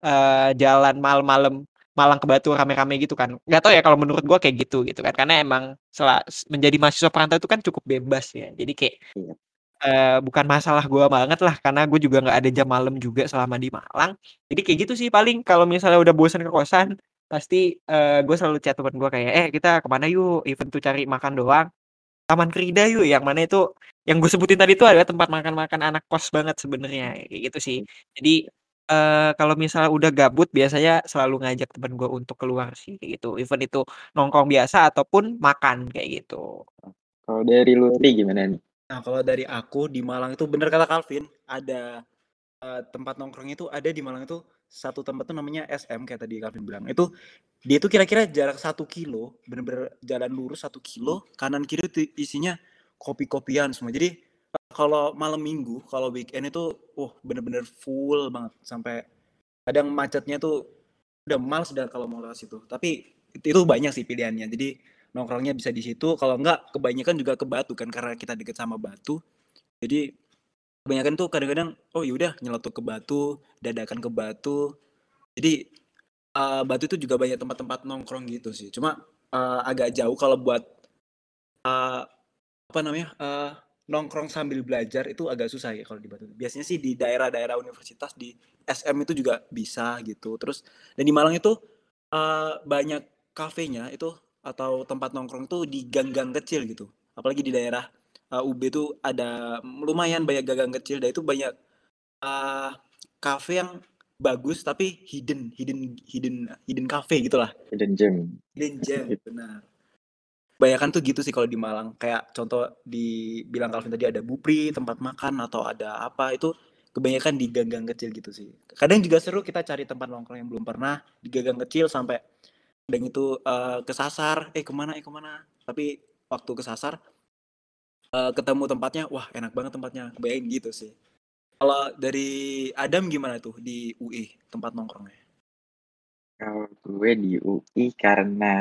Speaker 1: eee, jalan malam-malam Malang ke Batu rame-rame gitu kan. Nggak tahu ya kalau menurut gua kayak gitu, gitu kan. Karena emang sela menjadi mahasiswa perantau itu kan cukup bebas ya. Jadi kayak,
Speaker 2: Iya.
Speaker 1: eee, bukan masalah gua banget lah, karena gue juga nggak ada jam malam juga selama di Malang. Jadi kayak gitu sih paling kalau misalnya udah bosan ke kosan, pasti, eee, gue selalu chat temen gue kayak, "Eh kita ke mana yuk?" Even tuh cari makan doang. Taman Krida yuk, yang mana itu yang gue sebutin tadi itu adalah tempat makan-makan anak kos banget sebenarnya, kayak gitu sih. Jadi, eee, kalau misalnya udah gabut biasanya selalu ngajak temen gue untuk keluar sih, kayak gitu. Even itu nongkrong biasa ataupun makan, kayak gitu.
Speaker 2: Kalau dari Lutfi gimana nih?
Speaker 3: Nah, kalau dari aku di Malang itu bener kata Calvin, ada uh, tempat nongkrong itu ada di Malang itu satu tempat tuh namanya SM kayak tadi Calvin bilang. Itu dia itu kira-kira jarak satu kilo, bener-bener jalan lurus satu kilo, kanan kiri itu isinya kopi-kopian semua. Jadi kalau malam minggu, kalau weekend itu, uh bener-bener full banget sampai kadang macetnya tuh udah males udah kalau mau lewat situ. Tapi itu banyak sih pilihannya. Jadi nongkrongnya bisa di situ. Kalau enggak, kebanyakan juga ke Batu kan karena kita deket sama Batu. Jadi kebanyakan tuh kadang-kadang oh yaudah nyeletuk ke Batu, dadakan ke Batu. Jadi uh, Batu itu juga banyak tempat-tempat nongkrong gitu sih. Cuma uh, agak jauh kalau buat uh, apa namanya uh, nongkrong sambil belajar itu agak susah ya kalau di Batu. Biasanya sih di daerah-daerah universitas di SM itu juga bisa gitu. Terus dan di Malang itu uh, banyak kafenya itu atau tempat nongkrong tuh di gang-gang kecil gitu. Apalagi di daerah uh, UB tuh ada lumayan banyak gang-gang kecil dan itu banyak uh, kafe yang bagus tapi hidden hidden hidden hidden cafe gitulah
Speaker 2: hidden gem
Speaker 3: hidden gem benar Bayangkan tuh gitu sih kalau di Malang. Kayak contoh di bilang Calvin tadi ada Bupri tempat makan atau ada apa itu kebanyakan di gang-gang kecil gitu sih. Kadang juga seru kita cari tempat nongkrong yang belum pernah di gang-gang kecil sampai dan itu uh, kesasar eh ke mana eh ke mana? Tapi waktu kesasar uh, ketemu tempatnya wah enak banget tempatnya bayangin gitu sih. Kalau dari Adam gimana tuh di UI tempat nongkrongnya
Speaker 2: kalau gue di UI karena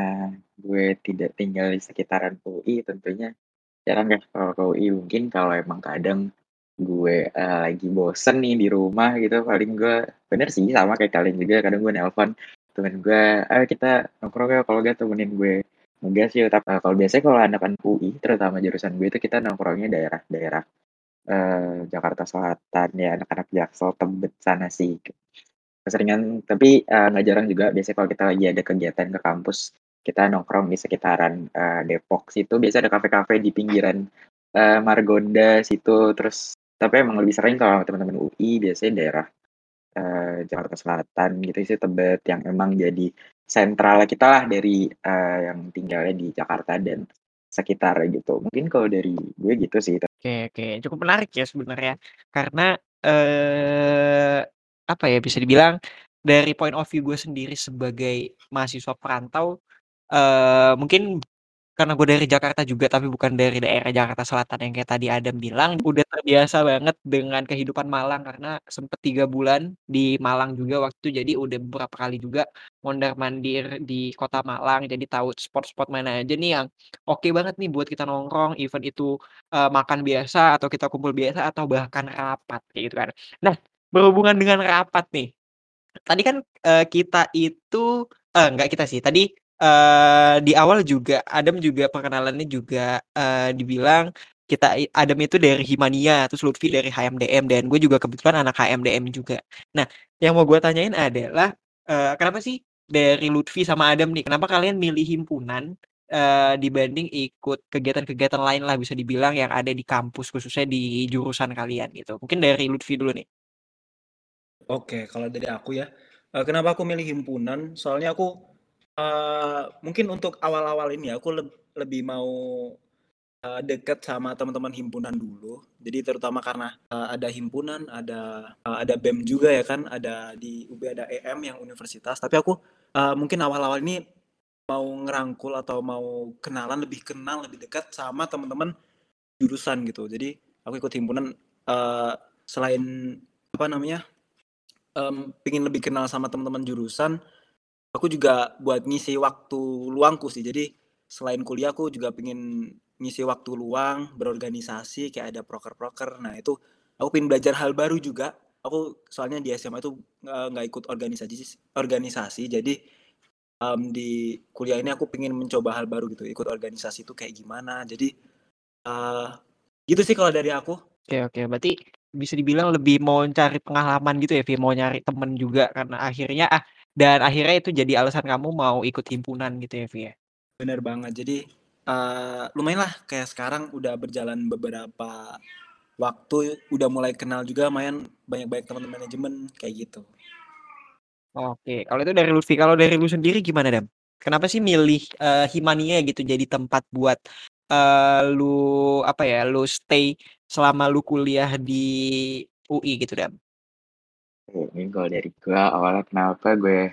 Speaker 2: gue tidak tinggal di sekitaran UI tentunya jarang ya kalau ke UI mungkin kalau emang kadang gue uh, lagi bosen nih di rumah gitu paling gue bener sih sama kayak kalian juga kadang gue nelpon temen gue ayo kita nongkrong ya kalau gak temenin gue. Enggak sih tapi uh, kalau biasanya kalau anak-anak UI terutama jurusan gue itu kita nongkrongnya daerah-daerah uh, Jakarta Selatan ya anak-anak Jaksel Tebet sana sih keseringan tapi uh, nggak jarang juga biasanya kalau kita lagi ada kegiatan ke kampus kita nongkrong di sekitaran uh, Depok situ biasa ada kafe-kafe di pinggiran uh, Margonda situ terus tapi emang lebih sering kalau teman-teman UI biasanya daerah uh, Jakarta Selatan gitu sih Tebet yang emang jadi sentral kita lah dari uh, yang tinggalnya di Jakarta dan sekitar gitu. Mungkin kalau dari gue gitu sih.
Speaker 1: Oke oke, cukup menarik ya sebenarnya karena eh apa ya bisa dibilang dari point of view gue sendiri sebagai mahasiswa perantau eh mungkin karena gue dari Jakarta juga, tapi bukan dari daerah Jakarta Selatan yang kayak tadi Adam bilang, udah terbiasa banget dengan kehidupan Malang karena sempet tiga bulan di Malang juga waktu itu, jadi udah beberapa kali juga mondar-mandir di kota Malang, jadi tahu spot-spot mana aja nih yang oke banget nih buat kita nongkrong, event itu, uh, makan biasa atau kita kumpul biasa atau bahkan rapat, gitu kan. Nah, berhubungan dengan rapat nih, tadi kan, uh, kita itu eh, enggak kita sih, tadi uh, di awal juga Adam juga perkenalannya juga, uh, dibilang kita Adam itu dari Himania, terus Lutfi dari HMDM dan gue juga kebetulan anak HMDM juga. Nah, yang mau gue tanyain adalah, uh, kenapa sih dari Lutfi sama Adam nih, kenapa kalian milih himpunan, uh, dibanding ikut kegiatan-kegiatan lain lah bisa dibilang yang ada di kampus, khususnya di jurusan kalian gitu? Mungkin dari Lutfi dulu nih.
Speaker 3: Oke, kalau dari aku ya, uh, kenapa aku milih himpunan, soalnya aku Uh, mungkin untuk awal-awal ini aku leb lebih mau, uh, deket sama teman-teman himpunan dulu. Jadi terutama karena, uh, ada himpunan, ada, uh, ada BEM juga ya kan, ada di UB ada EM yang universitas, tapi aku, uh, mungkin awal-awal ini mau ngerangkul atau mau kenalan, lebih kenal, lebih dekat sama teman-teman jurusan gitu. Jadi aku ikut himpunan, uh, selain apa namanya, um, pengen lebih kenal sama teman-teman jurusan aku juga buat ngisi waktu luangku sih. Jadi selain kuliah aku juga pengen ngisi waktu luang, berorganisasi kayak ada proker-proker. Nah itu aku pengen belajar hal baru juga. Aku soalnya di SMA itu nggak ikut organisasi, organisasi. Jadi um, di kuliah ini aku pengen mencoba hal baru gitu. Ikut organisasi itu kayak gimana. Jadi uh, gitu sih kalau dari aku.
Speaker 1: Oke oke, berarti bisa dibilang lebih mau cari pengalaman gitu ya, Vi? Mau nyari temen juga karena akhirnya ah dan akhirnya itu jadi alasan kamu mau ikut himpunan gitu ya, Vi, ya?
Speaker 3: Bener banget. Jadi, uh, lumayan lah kayak sekarang udah berjalan beberapa waktu, udah mulai kenal juga lumayan banyak-banyak teman-teman manajemen, kayak gitu.
Speaker 1: Oke, kalau itu dari Lutfi. Kalau dari lu sendiri gimana, Dam? Kenapa sih milih, uh, Himania gitu jadi tempat buat, eee, lu apa ya, lu stay selama lu kuliah di UI gitu, Dam?
Speaker 2: Kalau dari gue awalnya kenapa gue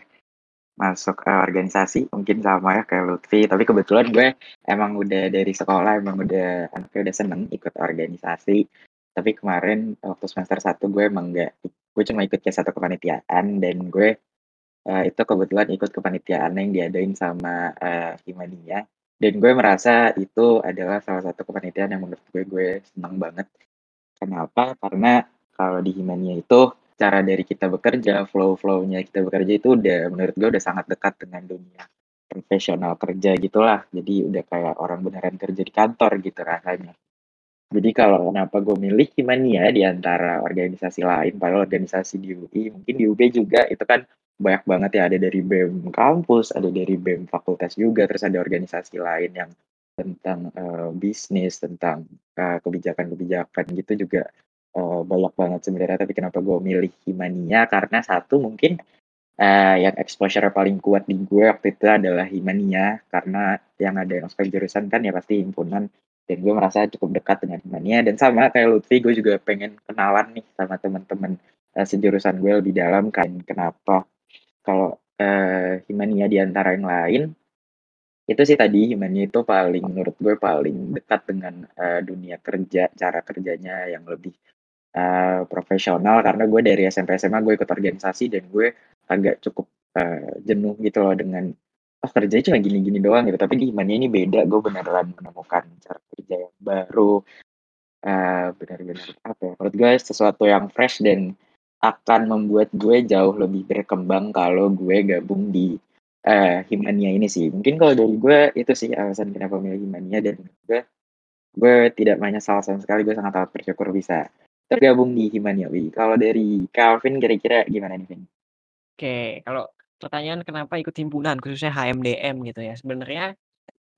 Speaker 2: masuk, eee, organisasi mungkin sama ya kayak Lutfi, tapi kebetulan gue emang udah dari sekolah emang udah anaknya udah seneng ikut organisasi. Tapi kemarin waktu semester 1 gue emang nggak gue cuma ikut kayak satu kepanitiaan dan gue, eee, itu kebetulan ikut kepanitiaan yang diadain sama, eee, Himania dan gue merasa itu adalah salah satu kepanitiaan yang menurut gue, gue seneng banget. Kenapa? Karena kalau di Himania itu cara dari kita bekerja, flow-flow-nya kita bekerja itu udah menurut gue udah sangat dekat dengan dunia profesional kerja gitulah. Jadi udah kayak orang beneran kerja di kantor gitu rasanya. Jadi kalau kenapa gue milih Himania di antara organisasi lain, padahal organisasi di UI, mungkin di UB juga itu kan banyak banget ya, ada dari BEM kampus, ada dari BEM fakultas juga, terus ada organisasi lain yang tentang, eee, bisnis, tentang, eee, kebijakan-kebijakan gitu juga, eee, banyak banget sebenarnya. Tapi kenapa gue milih Himania, karena satu mungkin, eee, yang exposure paling kuat di gue waktu itu adalah Himania, karena yang ada yang ospek jurusan kan ya pasti himpunan, dan gue merasa cukup dekat dengan Himania dan sama kayak Lutfi, gue juga pengen kenalan nih sama teman-teman, eee, sejurusan gue lebih dalam kan. Kenapa kalau, eee, Himania di antara yang lain, itu sih tadi Himania itu paling menurut gue paling dekat dengan, eee, dunia kerja, cara kerjanya yang lebih, eee, profesional karena gue dari SMP, SMA gue ikut organisasi dan gue agak cukup, eee, jenuh gitu loh dengan, "Oh kerjanya cuma gini-gini doang," gitu. Tapi di Himania ini beda, gue beneran menemukan cara kerja yang baru, eee, benar-benar apa ya, menurut gue sesuatu yang fresh dan akan membuat gue jauh lebih berkembang kalau gue gabung di, eee, Himania ini sih. Mungkin kalau dari gue itu sih alasan kenapa milih Himania dan gue gue tidak menyesal sama sekali, gue sangat bersyukur bisa tergabung di Himania UI. Kalau dari Calvin kira-kira gimana nih, Vin?
Speaker 1: Oke, kalau pertanyaan kenapa ikut himpunan khususnya HMDM gitu ya, sebenarnya,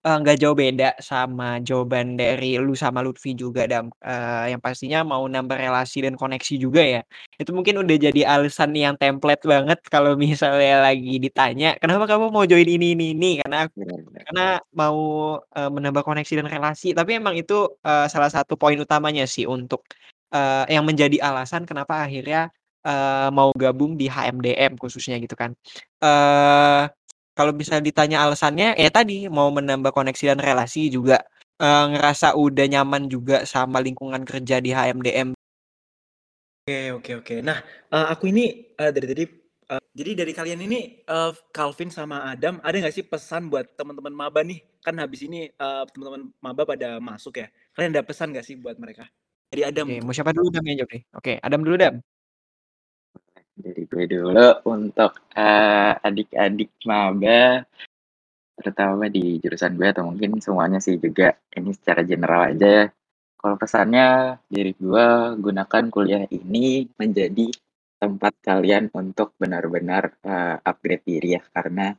Speaker 1: eee, nggak jauh beda sama jawaban dari lu sama Lutfi juga Dam, eee, yang pastinya mau nambah relasi dan koneksi juga ya. Itu mungkin udah jadi alasan yang template banget kalau misalnya lagi ditanya, "Kenapa kamu mau join ini ini ini?" Karena
Speaker 2: benar.
Speaker 1: karena mau, eee, menambah koneksi dan relasi. Tapi emang itu, eee, salah satu poin utamanya sih untuk, eee, yang menjadi alasan kenapa akhirnya, eee, mau gabung di HMDM khususnya gitu kan. Eee, kalau misalnya ditanya alasannya, ya tadi mau menambah koneksi dan relasi juga, eee, ngerasa udah nyaman juga sama lingkungan kerja di HMDM.
Speaker 3: Oke oke oke. Nah, eee, aku ini, eee, dari tadi eee, jadi dari kalian ini, eee, Calvin sama Adam, ada nggak sih pesan buat teman-teman maba nih? Kan habis ini, eee, teman-teman maba pada masuk ya. Kalian ada pesan nggak sih buat mereka? Dari Adam
Speaker 1: Oke, mau siapa dulu Dam yang jawab nih? Oke, Adam dulu Dam.
Speaker 2: Dari gue dulu untuk, eee, adik-adik maba, terutama di jurusan gue atau mungkin semuanya sih juga, ini secara general aja ya. Kalau pesannya dari gue, gunakan kuliah ini menjadi tempat kalian untuk benar-benar, eee, upgrade diri ya, karena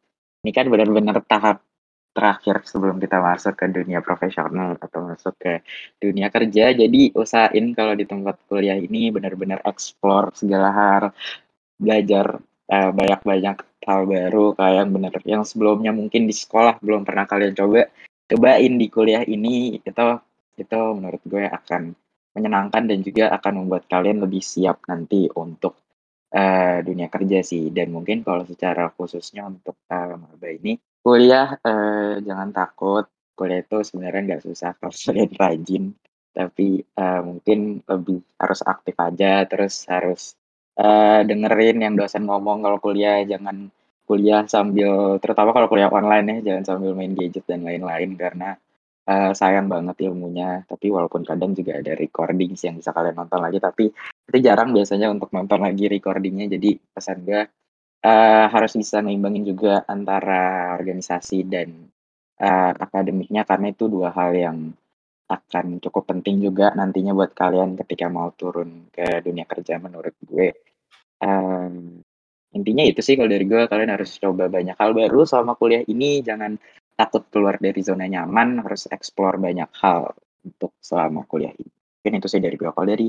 Speaker 2: ini kan benar-benar tahap terakhir sebelum kita masuk ke dunia profesional atau masuk ke dunia kerja. Jadi usahain kalau di tempat kuliah ini benar-benar explore segala hal, belajar, eee, banyak-banyak hal baru kayak bener yang sebelumnya mungkin di sekolah belum pernah kalian coba, cobain di kuliah ini. Itu itu menurut gue akan menyenangkan dan juga akan membuat kalian lebih siap nanti untuk, eee, dunia kerja sih. Dan mungkin kalau secara khususnya untuk, eee, maba ini, kuliah, eee, jangan takut, kuliah itu sebenarnya nggak susah kalau kalian rajin. Tapi, eee, mungkin lebih harus aktif aja, terus harus, eee, dengerin yang dosen ngomong kalau kuliah, jangan kuliah sambil terutama kalau kuliah online ya, jangan sambil main gadget dan lain-lain karena, eee, sayang banget ilmunya. Tapi walaupun kadang juga ada recording sih yang bisa kalian nonton lagi, tapi itu jarang biasanya untuk nonton lagi recording-nya. Jadi pesan gue, eee, harus bisa ngeimbangin juga antara organisasi dan, eee, akademiknya karena itu 2 hal yang akan cukup penting juga nantinya buat kalian ketika mau turun ke dunia kerja menurut gue. Mmm, intinya itu sih kalau dari gue, kalian harus coba banyak hal baru selama kuliah ini, jangan takut keluar dari zona nyaman, harus explore banyak hal untuk selama kuliah ini. Mungkin itu sih dari gue. Kalau dari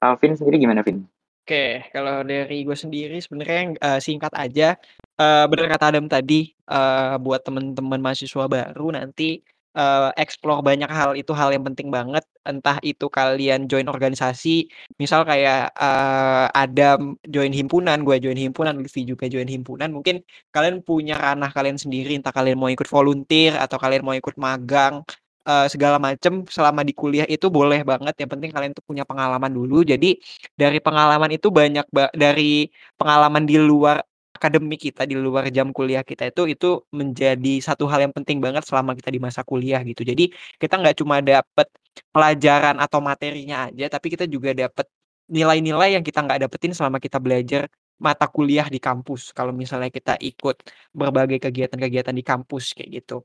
Speaker 2: Calvin sendiri gimana, Vin?
Speaker 1: Oke, kalau dari gue sendiri sebenarnya, eee, singkat aja, eee, bener kata Adam tadi, eee, buat temen-temen mahasiswa baru nanti, eee, explore banyak hal, itu hal yang penting banget. Entah itu kalian join organisasi, misal kayak, eee, Adam join himpunan, gue join himpunan, Lutfi juga join himpunan, mungkin kalian punya ranah kalian sendiri, entah kalian mau ikut volunteer atau kalian mau ikut magang, eee, segala macem selama di kuliah itu boleh banget, yang penting kalian tuh punya pengalaman dulu. Jadi dari pengalaman itu banyak ba dari pengalaman di luar akademik kita, di luar jam kuliah kita itu, itu menjadi satu hal yang penting banget selama kita di masa kuliah gitu. Jadi kita nggak cuma dapet pelajaran atau materinya aja, tapi kita juga dapet nilai-nilai yang kita nggak dapetin selama kita belajar mata kuliah di kampus. Kalau misalnya kita ikut berbagai kegiatan-kegiatan di kampus kayak gitu.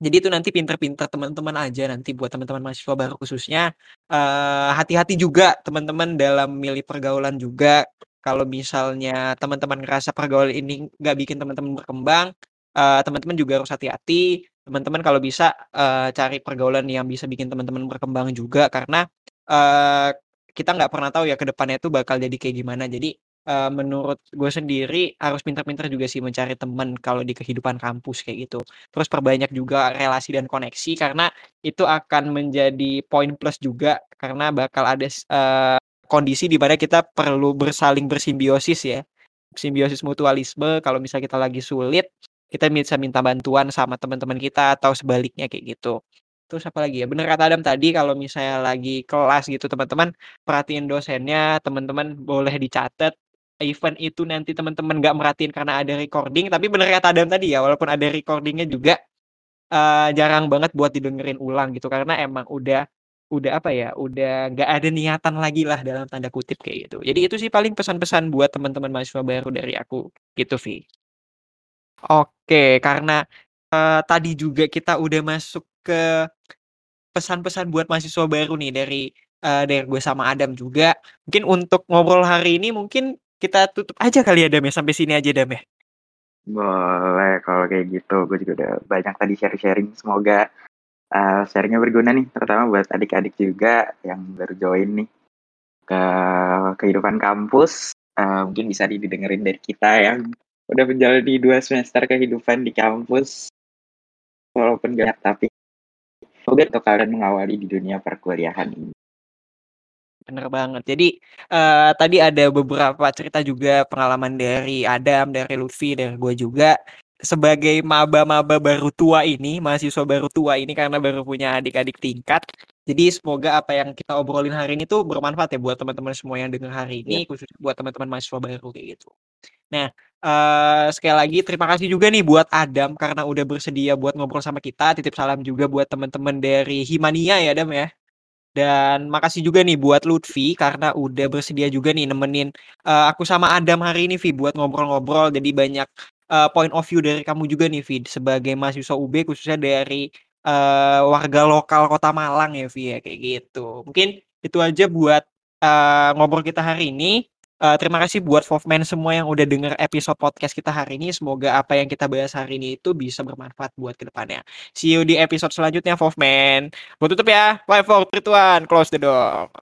Speaker 1: Jadi itu nanti pinter-pinter teman-teman aja nanti buat teman-teman mahasiswa baru khususnya, eee, hati-hati juga teman-teman dalam milih pergaulan juga. Kalau misalnya teman-teman ngerasa pergaulan ini nggak bikin teman-teman berkembang, eee, teman-teman juga harus hati-hati. Teman-teman kalau bisa, eee, cari pergaulan yang bisa bikin teman-teman berkembang juga karena, eee, kita nggak pernah tahu ya ke depannya itu bakal jadi kayak gimana. Jadi, eee, menurut gue sendiri harus pinter-pinter juga sih mencari teman kalau di kehidupan kampus kayak gitu. Terus perbanyak juga relasi dan koneksi karena itu akan menjadi poin plus juga karena bakal ada eee, kondisi di mana kita perlu bersaling bersimbiosis ya. Simbiosis mutualisme kalau misalnya kita lagi sulit, kita bisa minta bantuan sama teman-teman kita atau sebaliknya kayak gitu. Terus apa lagi ya, bener kata Adam tadi kalau misalnya lagi kelas gitu teman-teman, perhatiin dosennya, teman-teman boleh dicatat, even itu nanti teman-teman nggak merhatiin karena ada recording, tapi bener kata Adam tadi ya, walaupun ada recording-nya juga, eee, jarang banget buat didengerin ulang gitu, karena emang udah udah apa ya, udah nggak ada niatan lagi lah dalam tanda kutip kayak gitu. Jadi itu sih paling pesan-pesan buat teman-teman mahasiswa baru dari aku, gitu Vi. Oke, karena, eee, tadi juga kita udah masuk ke pesan-pesan buat mahasiswa baru nih dari, eee, dari gue sama Adam juga. Mungkin untuk ngobrol hari ini mungkin kita tutup aja kali ya Dam ya, sampai sini aja Dam ya?
Speaker 2: Boleh kalau kayak gitu, gue juga udah banyak tadi sharing-sharing, semoga, eee, sharing berguna nih, terutama buat adik-adik juga yang baru join nih ke kehidupan kampus, eee, mungkin bisa didengerin dari kita yang udah menjalani 2 semester kehidupan di kampus. Walaupun banyak tapi semoga untuk kalian mengawali di dunia perkuliahan ini.
Speaker 1: Bener banget. Jadi, eee, tadi ada beberapa cerita juga pengalaman dari Adam, dari Lutfi, dari gue juga. Sebagai maba-maba baru tua ini, mahasiswa baru tua ini karena baru punya adik-adik tingkat. Jadi semoga apa yang kita obrolin hari ini tuh bermanfaat ya buat teman-teman semua yang denger hari
Speaker 2: Iya.
Speaker 1: ini, khususnya buat teman-teman mahasiswa baru kayak gitu. Nah, eee, sekali lagi terima kasih juga nih buat Adam karena udah bersedia buat ngobrol sama kita. Titip salam juga buat teman-teman dari Himania ya Dam ya. Dan makasih juga nih buat Lutfi karena udah bersedia juga nih nemenin, eee, aku sama Adam hari ini Vi buat ngobrol-ngobrol. Jadi banyak, eee, point of view dari kamu juga nih Vi sebagai mahasiswa UB khususnya dari, eee, warga lokal Kota Malang ya Vi ya, kayak gitu. Mungkin itu aja buat, eee, ngobrol kita hari ini. Eee, terima kasih buat Fofman semua yang udah denger episode podcast kita hari ini. Semoga apa yang kita bahas hari ini itu bisa bermanfaat buat ke depannya. See you di episode selanjutnya Fofman. Gue tutup ya. Five, four, three, two, one, close the door.